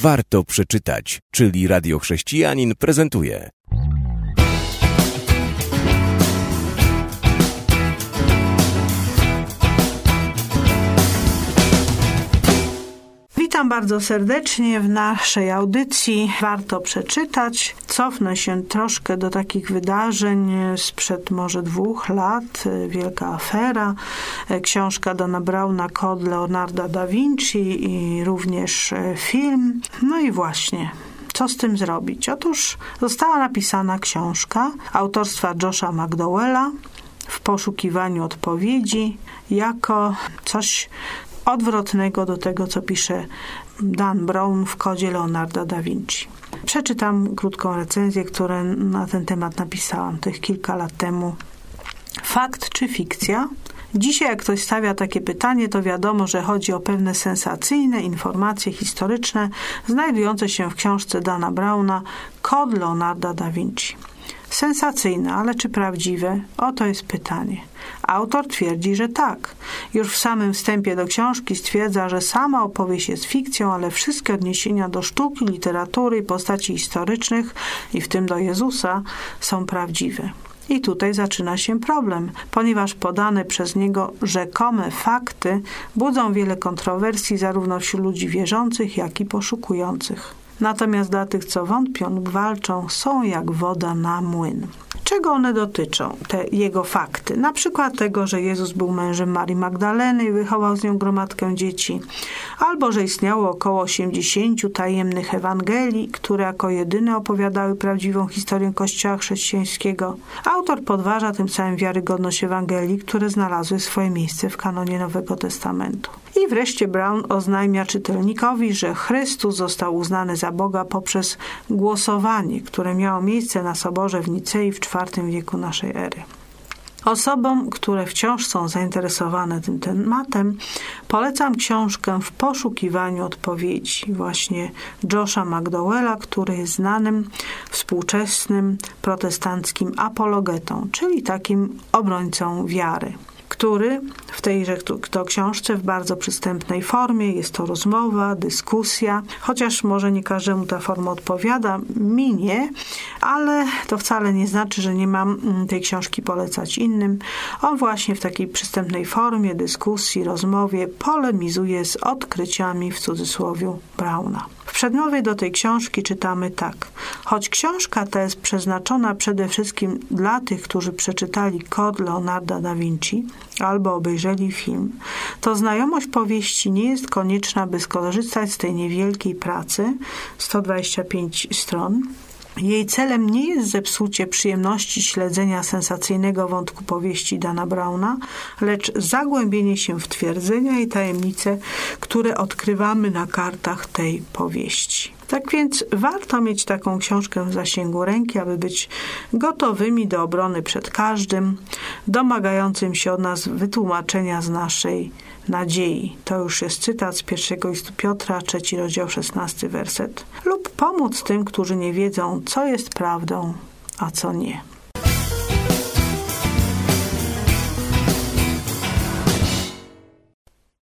warto przeczytać, czyli Radio Chrześcijanin prezentuje. Witam bardzo serdecznie w naszej audycji. Warto przeczytać. Cofnę się troszkę do takich wydarzeń sprzed może dwóch lat. Wielka afera. Książka Dana Brauna, Kod Leonarda da Vinci i również film. No i właśnie. Co z tym zrobić? Otóż została napisana książka autorstwa Josha McDowella w poszukiwaniu odpowiedzi jako coś odwrotnego do tego, co pisze Dan Brown w kodzie Leonardo da Vinci. Przeczytam krótką recenzję, którą na ten temat napisałam tych kilka lat temu. Fakt czy fikcja? Dzisiaj, jak ktoś stawia takie pytanie, to wiadomo, że chodzi o pewne sensacyjne informacje historyczne znajdujące się w książce Dana Browna Kod Leonarda da Vinci. Sensacyjne, ale czy prawdziwe? Oto jest pytanie. Autor twierdzi, że tak. Już w samym wstępie do książki stwierdza, że sama opowieść jest fikcją, ale wszystkie odniesienia do sztuki, literatury i postaci historycznych, i w tym do Jezusa, są prawdziwe. I tutaj zaczyna się problem, ponieważ podane przez niego rzekome fakty budzą wiele kontrowersji zarówno wśród ludzi wierzących, jak i poszukujących. Natomiast dla tych, co wątpią lub walczą, są jak woda na młyn. Czego one dotyczą, te jego fakty? Na przykład tego, że Jezus był mężem Marii Magdaleny i wychował z nią gromadkę dzieci, albo że istniało około 80 tajemnych Ewangelii, które jako jedyne opowiadały prawdziwą historię Kościoła chrześcijańskiego. Autor podważa tym samym wiarygodność Ewangelii, które znalazły swoje miejsce w kanonie Nowego Testamentu. I wreszcie Brown oznajmia czytelnikowi, że Chrystus został uznany za Boga poprzez głosowanie, które miało miejsce na soborze w Nicei w IV wieku naszej ery. Osobom, które wciąż są zainteresowane tym tematem, polecam książkę W poszukiwaniu odpowiedzi właśnie Josha McDowella, który jest znanym współczesnym protestanckim apologetą, czyli takim obrońcą wiary który w tejże to książce w bardzo przystępnej formie, jest to rozmowa, dyskusja, chociaż może nie każdemu ta forma odpowiada, mi nie, ale to wcale nie znaczy, że nie mam mm, tej książki polecać innym. On właśnie w takiej przystępnej formie, dyskusji, rozmowie polemizuje z odkryciami w cudzysłowie Brauna. W przedmowie do tej książki czytamy tak. Choć książka ta jest przeznaczona przede wszystkim dla tych, którzy przeczytali Kod Leonarda da Vinci albo obejrzeli film, to znajomość powieści nie jest konieczna, by skorzystać z tej niewielkiej pracy 125 stron jej celem nie jest zepsucie przyjemności śledzenia sensacyjnego wątku powieści Dana Brauna, lecz zagłębienie się w twierdzenia i tajemnice, które odkrywamy na kartach tej powieści. Tak więc warto mieć taką książkę w zasięgu ręki, aby być gotowymi do obrony przed każdym, domagającym się od nas wytłumaczenia z naszej nadziei. To już jest cytat z pierwszego listu Piotra, trzeci rozdział, szesnasty werset. Lub pomóc tym, którzy nie wiedzą, co jest prawdą, a co nie.